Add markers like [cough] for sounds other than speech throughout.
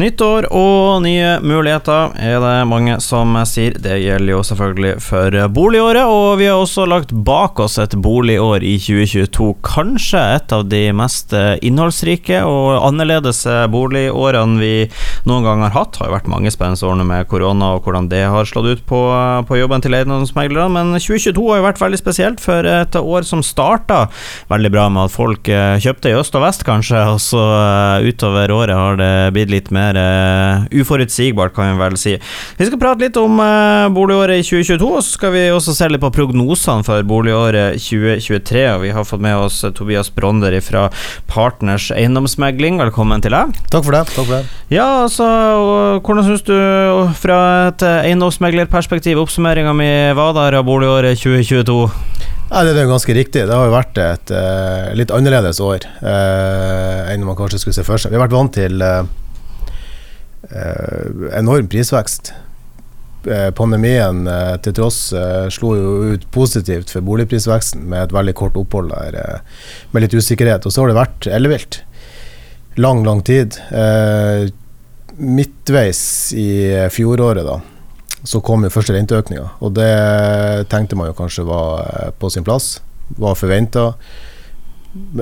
Nytt år og nye muligheter er det mange som sier. Det gjelder jo selvfølgelig for boligåret, og vi har også lagt bak oss et boligår i 2022. Kanskje et av de mest innholdsrike og annerledes boligårene vi noen gang har hatt. Det har jo vært mange spennende årene med korona og hvordan det har slått ut på, på jobben til eiendomsmeglerne, men 2022 har jo vært veldig spesielt for et år som starta veldig bra med at folk kjøpte i øst og vest, kanskje, og så utover året har det blitt litt mer mer uh, uforutsigbart, kan vi vel si. Vi skal prate litt om uh, boligåret i 2022, og så skal vi også se litt på prognosene for boligåret 2023. Og vi har fått med oss Tobias Bronder fra Partners Eiendomsmegling. Velkommen til deg. Takk for det. Takk for det. Ja, altså, hvordan syns du fra et eiendomsmeglerperspektiv oppsummeringa mi var der av boligåret 2022? Ja, det er jo ganske riktig. Det har jo vært et uh, litt annerledes år uh, enn man kanskje skulle se for seg. Vi har vært vant til uh, Eh, enorm prisvekst. Eh, pandemien eh, til tross slo jo ut positivt for boligprisveksten med et veldig kort opphold der med litt usikkerhet. Og så har det vært ellevilt. Lang, lang tid. Midtveis i fjoråret, da, så kom jo første renteøkninga. Og det tenkte man jo kanskje var på sin plass, var forventa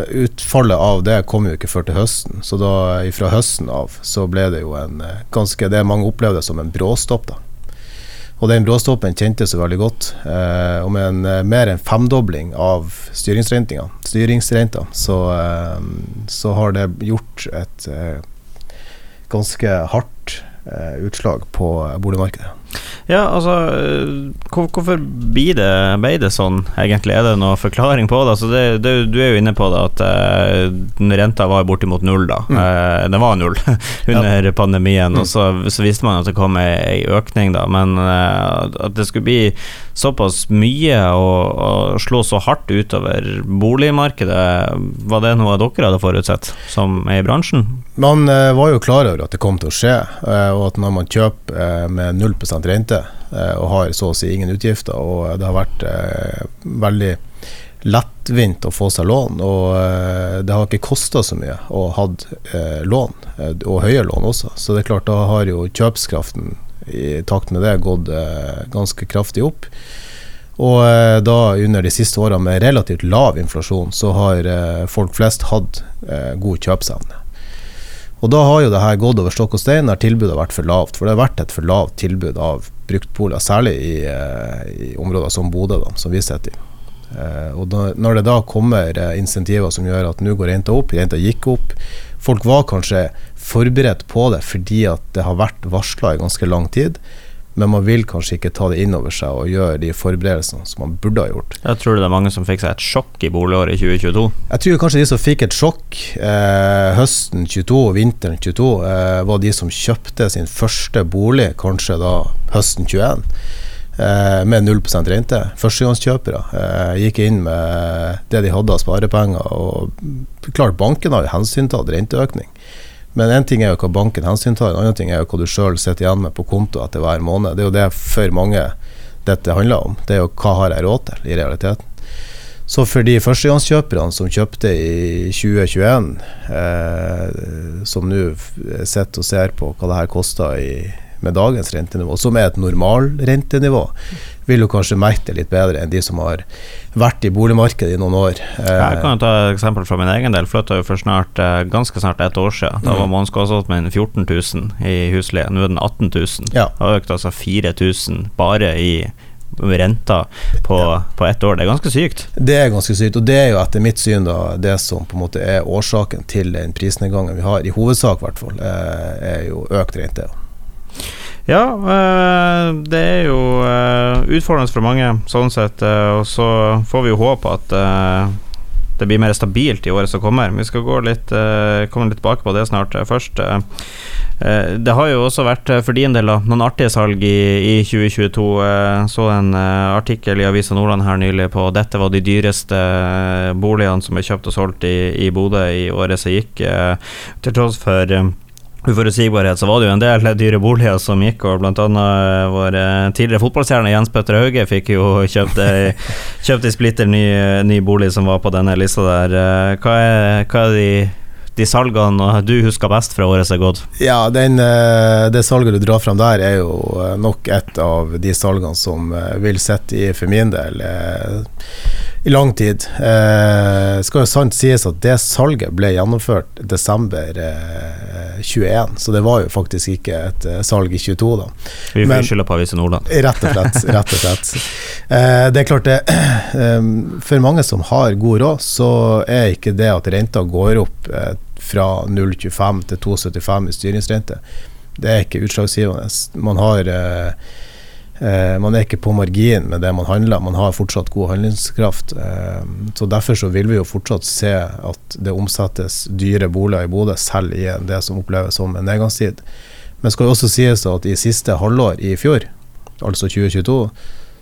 utfallet av det kom jo ikke før til høsten. Så da fra høsten av så ble det jo en eh, ganske Det mange opplevde som en bråstopp, da. Og den bråstoppen kjentes jo veldig godt. Eh, og med en eh, mer enn femdobling av styringsrenta, så, eh, så, har det gjort et eh, ganske hardt eh, utslag på boligmarkedet. Ja, altså Hvorfor blir det, ble det sånn, egentlig? Er det noen forklaring på det? Altså det, det du er jo inne på det at uh, renta var bortimot null, da. Mm. Uh, den var null [laughs] under ja. pandemien, mm. og så, så, visste man at det kom ei økning, da. Men uh, at det skulle bli såpass mye og, slå så hardt utover boligmarkedet, var det noe dere hadde forutsett, som er i bransjen? Man var jo klar over at det kom til å skje, og at når man kjøper med 0 rente eh, og har så å si ingen utgifter. Og det har vært eh, veldig lettvint å få seg lån, og eh, det har ikke kosta så mye å ha lån, og høye lån også. Så det er klart, da har jo kjøpskraften i takt med det gått ganske kraftig opp. Og da under de siste årene med relativt lav inflasjon, så har folk flest hatt god kjøpsevne. Og da har jo det her gått over stokk og stein når tilbudet har vært for lavt. For det har vært et for lavt tilbud av bruktboliger, særlig i, eh, i områder som Bodø, da, som vi sitter i. Uh, og da, når det da kommer uh, insentiver som gjør at nå går renta opp, renta gikk opp Folk var kanskje forberedt på det fordi at det har vært varsla i ganske lang tid men man vil kanskje ikke ta det inn over seg og gjøre de forberedelsene som man burde ha gjort. Jeg tror det er mange som fikk seg et sjokk i boligåret i 2022? Jeg tror kanskje de som fikk et sjokk eh, høsten 22 og vinteren 22, eh, var de som kjøpte sin første bolig kanskje da høsten 21 eh, med 0% rente. Førstegangskjøpere eh, gikk inn med det de hadde av sparepenger. Og klart banken har jo hensyntatt renteøkning. Men én ting er jo hva banken hensyntar, en annen ting er jo hva du sjøl sitter igjen med på konto etter hver måned. Det er jo det for mange dette handler om. Det er jo hva har jeg råd til, i realiteten. Så for de førstegangskjøperne som kjøpte i 2021, eh, som nå sitter og ser på hva det her koster i med dagens rentenivå, som er et normalrentenivå, vil jo kanskje merke det litt bedre enn de som har vært i boligmarkedet i noen år. Jeg kan jo ta et eksempel fra min egen del. Flytta jo for snart, eh, ganske snart ett år siden. Da var månedskostnaden min 14 000 i husleie. Nå er den 18 000. Ja. Det har økt altså 4000 bare i renta på, ja. på ett år. Det er ganske sykt. Det er ganske sykt, og det er jo etter mitt syn da, det som på en måte er årsaken til den prisnedgangen vi har, i hovedsak i hvert fall, eh, er jo økt rente. Ja, eh, det er jo eh, utfordrende for mange, sånn sett. Eh, og så får vi jo håpe at det blir mer stabilt i året som kommer. Vi skal gå litt, komme litt tilbake på det snart. Først Det har jo også vært for din del noen artige salg i, i 2022. Så en artikkel i Avisa Nordland her nylig på dette var de dyreste boligene som er kjøpt og solgt i, i Bodø i året som gikk, til tross for uforutsigbarhet, så var det jo en del dyre boliger som gikk, og eh, vår eh, tidligere fotballstjerne Jens Petter Hauge fikk jo [laughs] kjøpt ei, kjøpt ei splitter ny, ny, bolig som var på denne lista der. Eh, hva er, hva er de de salgene du husker best fra året som er gått? Ja, den, det salget du drar fram der, er jo nok et av de salgene som vil sitte i for min del i lang tid. Eh, skal jo sant sies at det salget ble gjennomført desember eh, 21, så det var jo faktisk ikke et eh, salg i 22, da. Vi får skylde på Avisen Nordland. [laughs] Rett og slett. Rett og slett. Eh, det er klart det [clears throat] eh, For mange som har god råd, så er ikke det at renta går opp eh, fra 0,25 til 2,75 i styringsrente, det er ikke utslagsgivende. Man har man er ikke på margin med det man handler, man har fortsatt god handlingskraft. Eh, så Derfor så vil vi jo fortsatt se at det omsettes dyre boliger i Bodø, selv i det som oppleves som en nedgangstid. Men skal jo også sies at i siste halvår i fjor, altså 2022,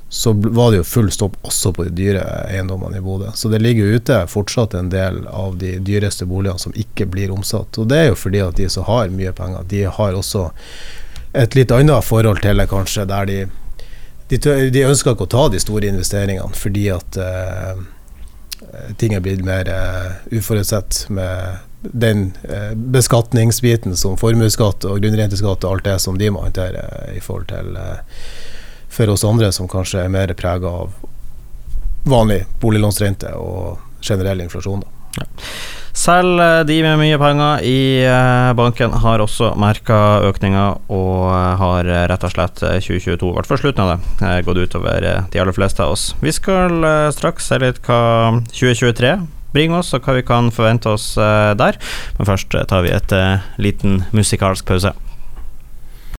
så var det jo full stopp også på de dyre eiendommene i Bodø. Så det ligger jo ute fortsatt en del av de dyreste boligene som ikke blir omsatt. Og det er jo fordi at de som har mye penger, de har også et litt annet forhold til det, kanskje, der de de, de, ønsker ikke å ta de store investeringene fordi at uh, ting er blitt mer uh, uforutsett med den uh, beskatningsbiten som formuesskatt og grunnrenteskatt og alt det som de må håndtere i forhold til for oss andre som kanskje er mer prega av vanlig boliglånsrente og generell inflasjon. Da. Ja. Selv eh, de med mye penger i eh, banken har også merka økninga, og eh, har rett og slett 2022, vært for slutten av det, gått utover de aller fleste av oss. Vi skal straks se litt hva 2023 bringer oss, og hva vi kan forvente oss der. Men først tar vi et liten musikalsk pause.